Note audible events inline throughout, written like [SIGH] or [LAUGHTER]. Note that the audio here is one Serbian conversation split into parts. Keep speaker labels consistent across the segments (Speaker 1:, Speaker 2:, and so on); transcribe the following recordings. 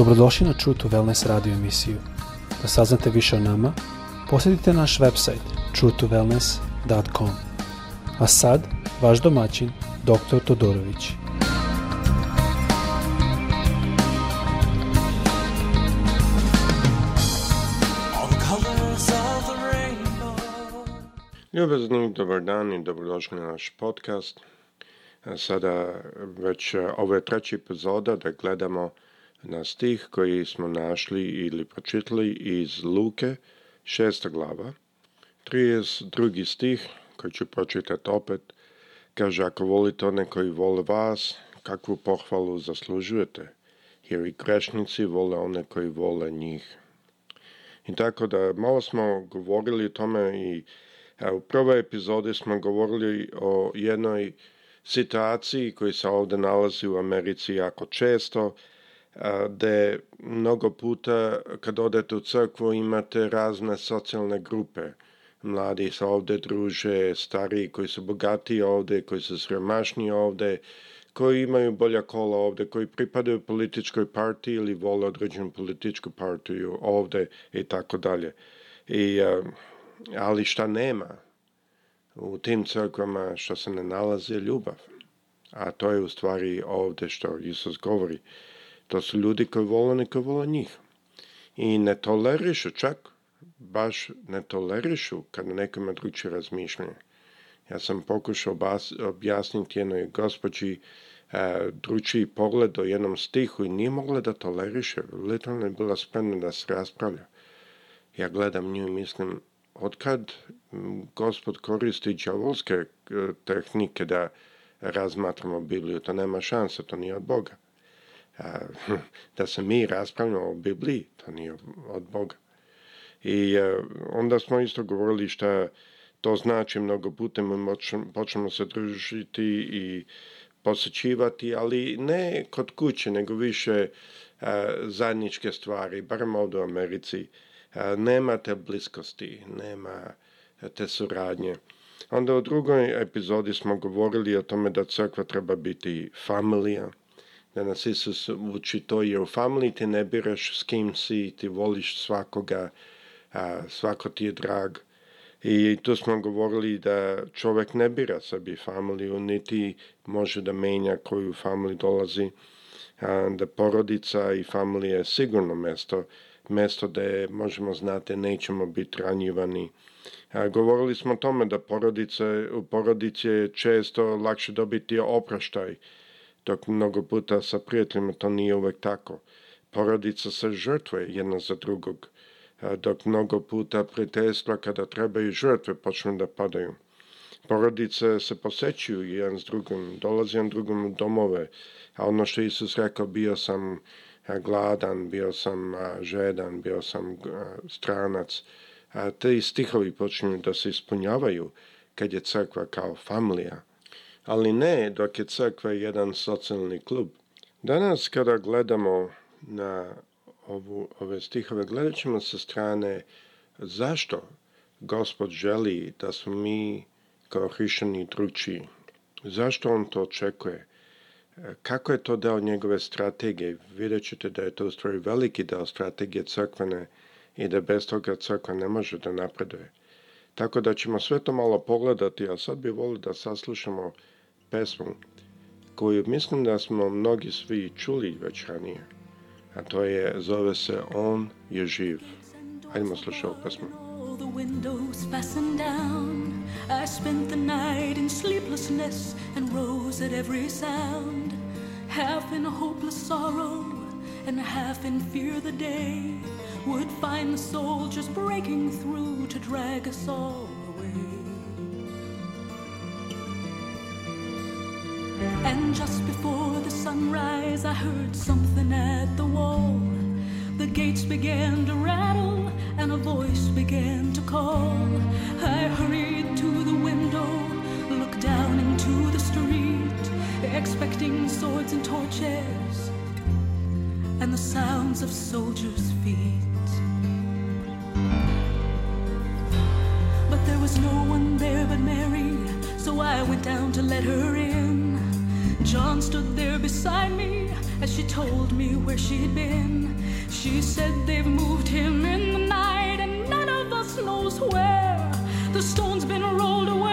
Speaker 1: Dobrodošli na True to Wellness radio emisiju. Da saznate više o nama, posjetite naš website truetowellness.com. A sad, vaš domaćin, dr. Todorović.
Speaker 2: Ljubezni, dobar dan i dobrodošli na naš podcast. Sada već e, ovo je treći epizoda da gledamo na stih koji smo našli ili pročitali iz Luke, šesta glava. 32. stih koji ću pročitati opet kaže ako volite one koji vole vas, kakvu pohvalu zaslužujete, jer i grešnici vole one koji vole njih. I tako da malo smo govorili o tome i a, u prvoj epizodi smo govorili o jednoj situaciji koji se ovde nalazi u Americi jako često, gde da mnogo puta kad odete u crkvu imate razne socijalne grupe. Mladi se ovde druže, stariji koji su bogati ovde, koji su sromašni ovde, koji imaju bolja kola ovde, koji pripadaju političkoj partiji ili vole određenu političku partiju ovde i tako dalje. I, ali šta nema u tim crkvama što se ne nalazi ljubav. A to je u stvari ovde što Isus govori. Uh, To su ljudi koji vole neka vole njih. I ne tolerišu, čak baš ne tolerišu kad neko ima drugačije razmišljanje. Ja sam pokušao objasniti jednoj gospođi e, dručiji pogled o jednom stihu i nije mogla da toleriše, literalno je bila spremna da se raspravlja. Ja gledam nju i mislim, otkad gospod koristi džavolske e, tehnike da razmatramo Bibliju, to nema šanse, to nije od Boga. [LAUGHS] da se mi raspravljamo o Bibliji, to nije od Boga. I e, onda smo isto govorili šta to znači mnogo puta, mi počnemo se družiti i posjećivati, ali ne kod kuće, nego više e, zajedničke stvari, bar ovdje u Americi. E, nema te bliskosti, nema te suradnje. Onda u drugoj epizodi smo govorili o tome da crkva treba biti familija, da nas Isus uči to je u familiji, ti ne biraš s kim si, ti voliš svakoga, a, svako ti je drag. I tu smo govorili da čovek ne bira sebi familiju, niti može da menja koju family dolazi, a, da porodica i familija je sigurno mesto, mesto da možemo znati, nećemo biti ranjivani. A, govorili smo o tome da porodice, u porodici je često lakše dobiti oproštaj, dok mnogo puta sa prijateljima to nije uvek tako. Porodica se žrtve jedna za drugog, dok mnogo puta prijateljstva kada trebaju žrtve počnu da padaju. Porodice se posećuju jedan s drugim, dolaze jedan drugom u domove, a ono što Isus rekao, bio sam gladan, bio sam žedan, bio sam stranac. Te stihovi počinju da se ispunjavaju kad je crkva kao familija ali ne dok je crkva jedan socijalni klub. Danas kada gledamo na ovu, ove stihove, gledat ćemo sa strane zašto Gospod želi da smo mi kao hrišćani drugčiji. Zašto on to očekuje? Kako je to deo njegove strategije? Vidjet ćete da je to u stvari veliki deo strategije crkvene i da bez toga crkva ne može da napreduje. Tako da ćemo sve to malo pogledati, a sad bi volio da saslušamo pesmu koju mislim da smo mnogi svi čuli već ranije. A to je, zove se On je živ. Hajdemo slušati ovu pesmu. The windows fastened down I spent the night in sleeplessness And rose at every sound Half in hopeless sorrow And half in fear the day would find the soldiers breaking through to drag us all away. And just before the sunrise, I heard something at the wall. The gates began to rattle, and a voice began to call. I hurried to the window, looked down into the street, expecting swords and torches and the sounds of soldiers' feet. married, so I went down to let her in. John stood there beside me as she told me where she'd been. She said they've moved him in the night, and none of us knows where. The stone's been rolled away.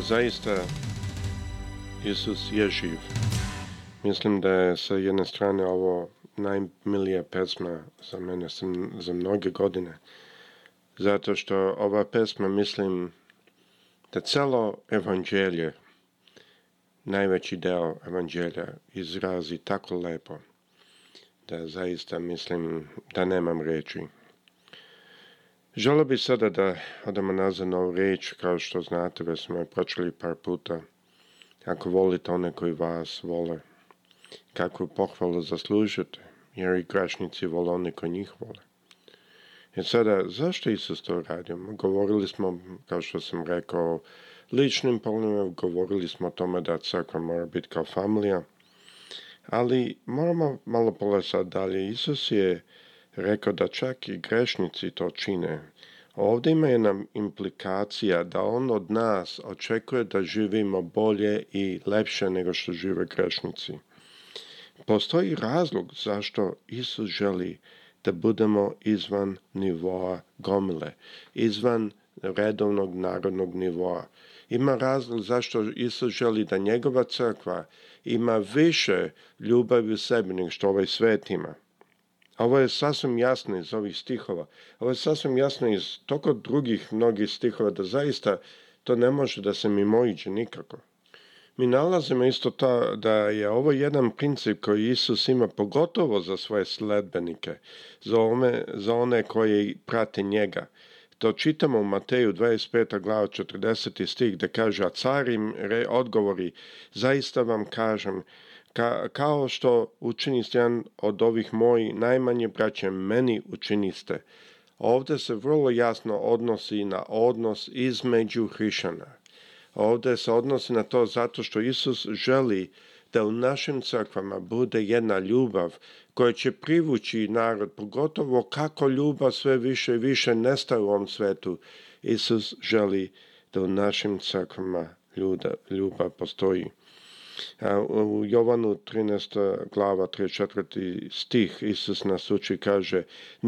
Speaker 2: zaista Isus je živ. Mislim da je sa jedne strane ovo najmilija pesma za mene sam, za mnoge godine. Zato što ova pesma mislim da celo evanđelje, najveći deo evanđelja izrazi tako lepo da zaista mislim da nemam reči Želeo bih sada da odamo nazad na ovu reč, kao što znate, već smo je pročeli par puta. Ako volite one koji vas vole, kakvu pohvalu zaslužite, jer i grašnici vole one koji njih vole. E sada, zašto Isus to radio? Govorili smo, kao što sam rekao, o ličnim polnima, govorili smo o tome da crkva mora biti kao familija, ali moramo malo pola sad dalje. Isus je rekao da čak i grešnici to čine. Ovde ima jedna implikacija da on od nas očekuje da živimo bolje i lepše nego što žive grešnici. Postoji razlog zašto Isus želi da budemo izvan nivoa gomile, izvan redovnog narodnog nivoa. Ima razlog zašto Isus želi da njegova crkva ima više ljubavi u sebi nego što ovaj svet ima. Ovo je sasvim jasno iz ovih stihova. Ovo je sasvim jasno iz toko drugih mnogih stihova da zaista to ne može da se mimoiđe nikako. Mi nalazimo isto to da je ovo jedan princip koji Isus ima pogotovo za svoje sledbenike, za, ome, za one koji prate njega. To čitamo u Mateju 25. glava 40. stih gde kaže, a carim re odgovori, zaista vam kažem, Ka, kao što učiniste jedan od ovih moji najmanje braće, meni učiniste. Ovde se vrlo jasno odnosi na odnos između hrišana. Ovde se odnosi na to zato što Isus želi da u našim crkvama bude jedna ljubav koja će privući narod, pogotovo kako ljubav sve više i više nestaje u ovom svetu. Isus želi da u našim crkvama ljubav postoji. U Jovanu 13. glava 34. stih Isus nas uči kaže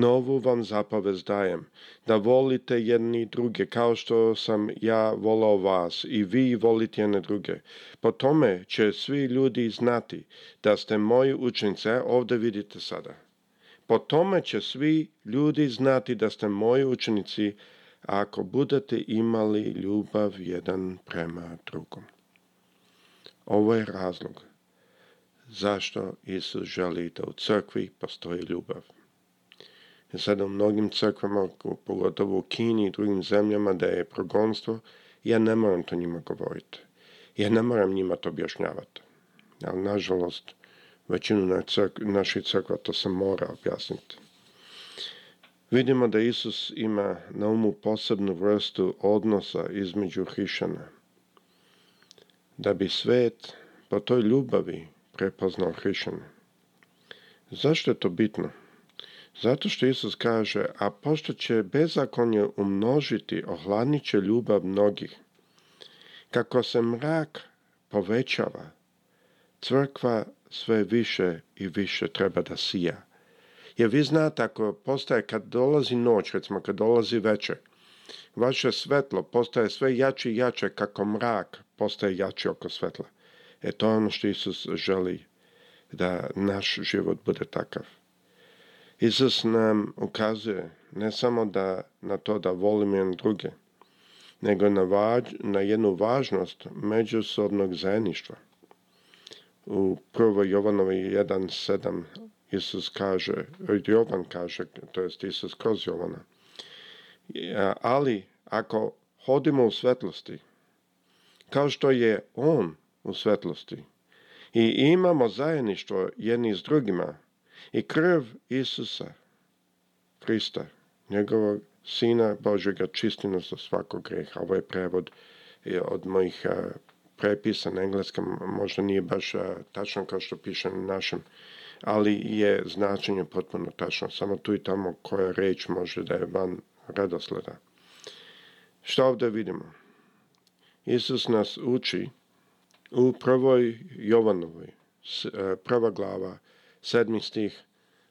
Speaker 2: Novu vam zapavez dajem, da volite jedni druge kao što sam ja volao vas i vi volite jedne druge. Po tome će svi ljudi znati da ste moji učenice, ovde vidite sada. Po tome će svi ljudi znati da ste moji učenici ako budete imali ljubav jedan prema drugom. Ovo je razlog zašto Isus želi da u crkvi postoji ljubav. I sada u mnogim crkvama, pogotovo u Kini i drugim zemljama, da je progonstvo, ja ne moram to njima govoriti. Ja ne moram njima to objašnjavati. Ali, nažalost, većinu na crkv, naših crkva to se mora objasniti. Vidimo da Isus ima na umu posebnu vrstu odnosa između hrišćana da bi svet po toj ljubavi prepoznao hrišćane. Zašto je to bitno? Zato što Isus kaže, a pošto će bezakonje umnožiti, ohladnit će ljubav mnogih. Kako se mrak povećava, crkva sve više i više treba da sija. Jer vi znate, ako postaje kad dolazi noć, recimo kad dolazi večer, Vaše svetlo postaje sve jače i jače kako mrak postaje jači oko svetla. E to je ono što Isus želi da naš život bude takav. Isus nam ukazuje ne samo da na to da volimo jedan druge, nego na, važ, na jednu važnost međusobnog zajedništva. U 1. Jovanovi 1.7 Isus kaže, Jovan kaže, to jest Isus kroz Jovana, E, ali ako hodimo u svetlosti, kao što je On u svetlosti, i imamo zajedništvo jedni s drugima, i krv Isusa, Krista, njegovog Sina Božega, čisti nas od svakog greha. Ovo je prevod e, od mojih e, prepisa na engleskom, možda nije baš tačno kao što piše na našem, ali je značenje potpuno tačno. Samo tu i tamo koja reč može da je van radosleda. Šta ovdje vidimo? Isus nas uči u prvoj Jovanovoj, e, prva glava, sedmi stih,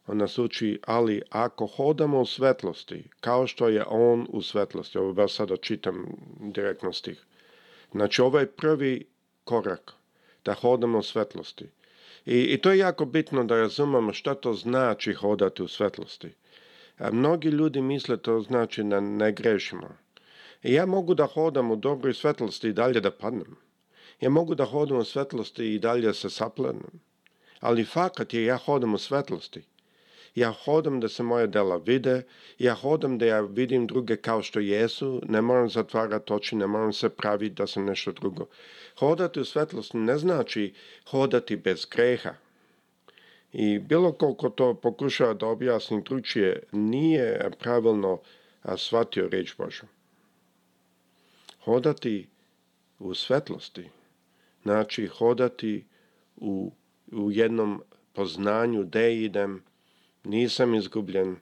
Speaker 2: on nas uči, ali ako hodamo u svetlosti, kao što je on u svetlosti, ovo baš sada čitam direktno stih. Znači, ovo je prvi korak, da hodamo u svetlosti. I, I to je jako bitno da razumemo šta to znači hodati u svetlosti. A mnogi ljudi misle to znači da ne grešimo. I ja mogu da hodam u dobroj svetlosti i dalje da padnem. Ja mogu da hodam u svetlosti i dalje se saplanem. Ali fakat je ja hodam u svetlosti. Ja hodam da se moje dela vide, ja hodam da ja vidim druge kao što jesu, ne moram zatvarati oči, ne moram se praviti da sam nešto drugo. Hodati u svetlosti ne znači hodati bez greha, I bilo koliko to pokušava da objasnim dručije, nije pravilno shvatio reč Božu. Hodati u svetlosti, znači hodati u, u jednom poznanju gde idem, nisam izgubljen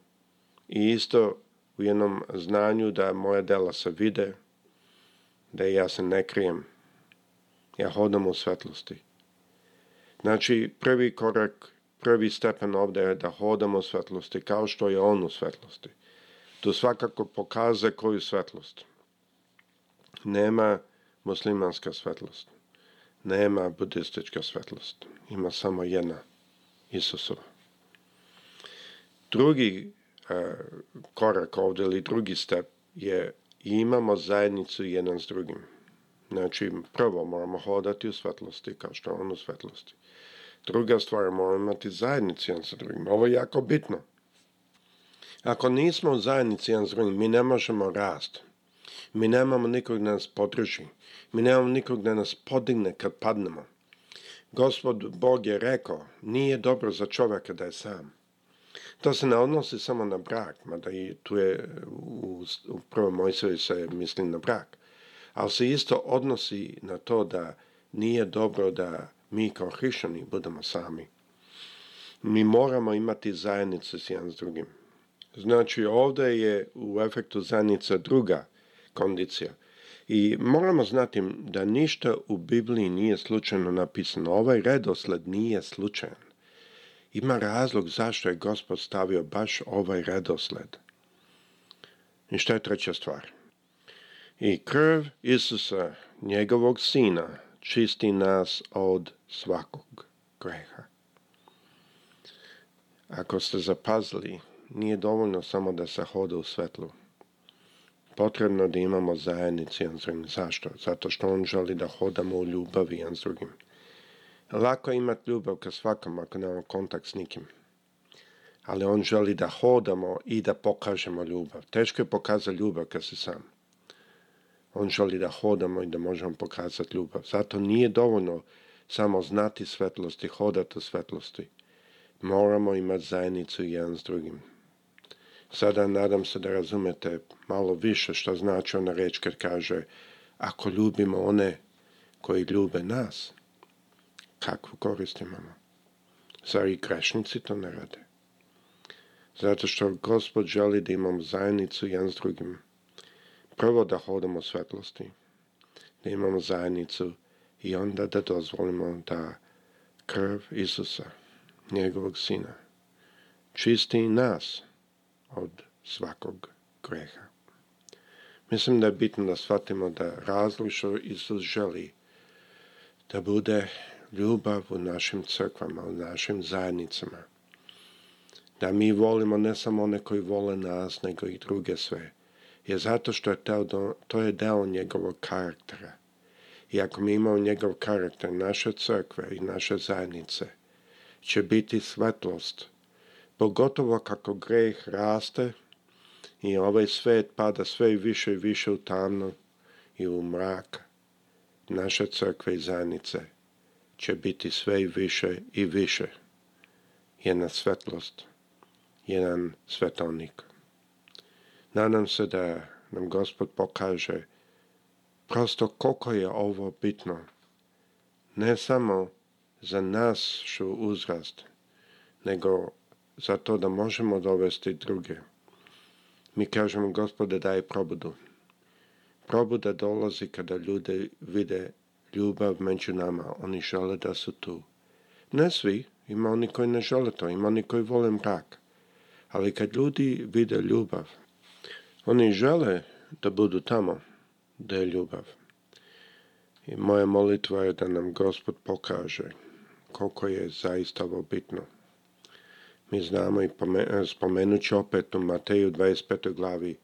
Speaker 2: i isto u jednom znanju da moja dela se vide, da ja se ne krijem. Ja hodam u svetlosti. Znači, prvi korak prvi stepen ovde je da hodamo u svetlosti, kao što je on u svetlosti. To svakako pokaze koju svetlost. Nema muslimanska svetlost. Nema budistička svetlost. Ima samo jedna, Isusova. Drugi e, korak ovde ili drugi step je imamo zajednicu jedan s drugim. Znači, prvo moramo hodati u svetlosti kao što je on u svetlosti. Druga stvar, moramo imati zajednicu jedan sa drugim. Ovo je jako bitno. Ako nismo u zajednici jedan s drugim, mi ne možemo rast. Mi nemamo nikog da nas podrži. Mi nemamo nikog da nas podigne kad padnemo. Gospod Bog je rekao, nije dobro za čovjeka da je sam. To se ne odnosi samo na brak, mada i tu je u, u prvom Mojsevi se misli na brak. Ali se isto odnosi na to da nije dobro da mi kao hrišćani budemo sami. Mi moramo imati zajednice s jedan s drugim. Znači ovdje je u efektu zajednica druga kondicija. I moramo znati da ništa u Bibliji nije slučajno napisano. Ovaj redosled nije slučajan. Ima razlog zašto je Gospod stavio baš ovaj redosled. I što je treća stvar? I krv Isusa, njegovog sina, čisti nas od svakog greha. Ako ste zapazili, nije dovoljno samo da se hode u svetlu. Potrebno da imamo zajednicu jedan s drugim. Zašto? Zato što on želi da hodamo u ljubavi jedan s drugim. Lako je imati ljubav ka svakom ako nemamo kontakt s nikim. Ali on želi da hodamo i da pokažemo ljubav. Teško je pokazati ljubav kad se sam. On želi da hodamo i da možemo pokazati ljubav. Zato nije dovoljno samo znati svetlosti, hodati u svetlosti. Moramo imati zajednicu jedan s drugim. Sada nadam se da razumete malo više što znači ona reč kad kaže ako ljubimo one koji ljube nas, kakvu korist imamo? Zar i grešnici to ne rade? Zato što Gospod želi da imamo zajednicu jedan s drugim prvo da hodamo svetlosti, da imamo zajednicu i onda da dozvolimo da krv Isusa, njegovog sina, čisti nas od svakog greha. Mislim da je bitno da shvatimo da razlog što Isus želi da bude ljubav u našim crkvama, u našim zajednicama. Da mi volimo ne samo one koji vole nas, nego i druge sve je zato što je teo do, da to je deo njegovog karaktera. I ako mi imamo njegov karakter, naše crkve i naše zajednice će biti svetlost, pogotovo kako greh raste i ovaj svet pada sve više i više u tamnu i u mrak. Naše crkve i zajednice će biti sve i više i više. Jedna svetlost, jedan svetovnik. Nadam se da nam Gospod pokaže prosto koliko je ovo bitno. Ne samo za nas što uzrast, nego za to da možemo dovesti druge. Mi kažemo, gospode, daj probudu. Probuda dolazi kada ljude vide ljubav među nama. Oni žele da su tu. Ne svi, ima oni koji ne žele to, ima oni koji vole mrak. Ali kad ljudi vide ljubav, Oni žele da budu tamo da je ljubav. I moja molitva je da nam Gospod pokaže koliko je zaista ovo bitno. Mi znamo i spomenut ću opet u Mateju 25. glavi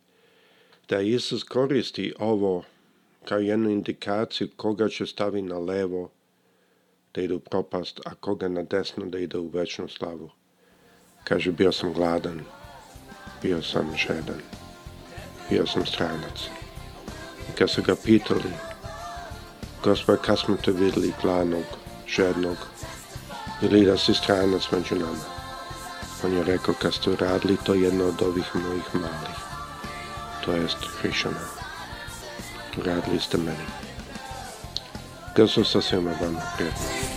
Speaker 2: da Isus koristi ovo kao jednu indikaciju koga će stavi na levo da ide u propast, a koga na desno da ide u večnu slavu. Kaže, bio sam gladan, bio sam žedan ja sam stranac. I kad su ga pitali, gospod, kad smo te videli gladnog, žednog, ili da si stranac među nama? On je rekao, kad ste radili to jedno od ovih mojih malih, to jest hrišana, radili ste meni. Kad sa svima vama prijatno.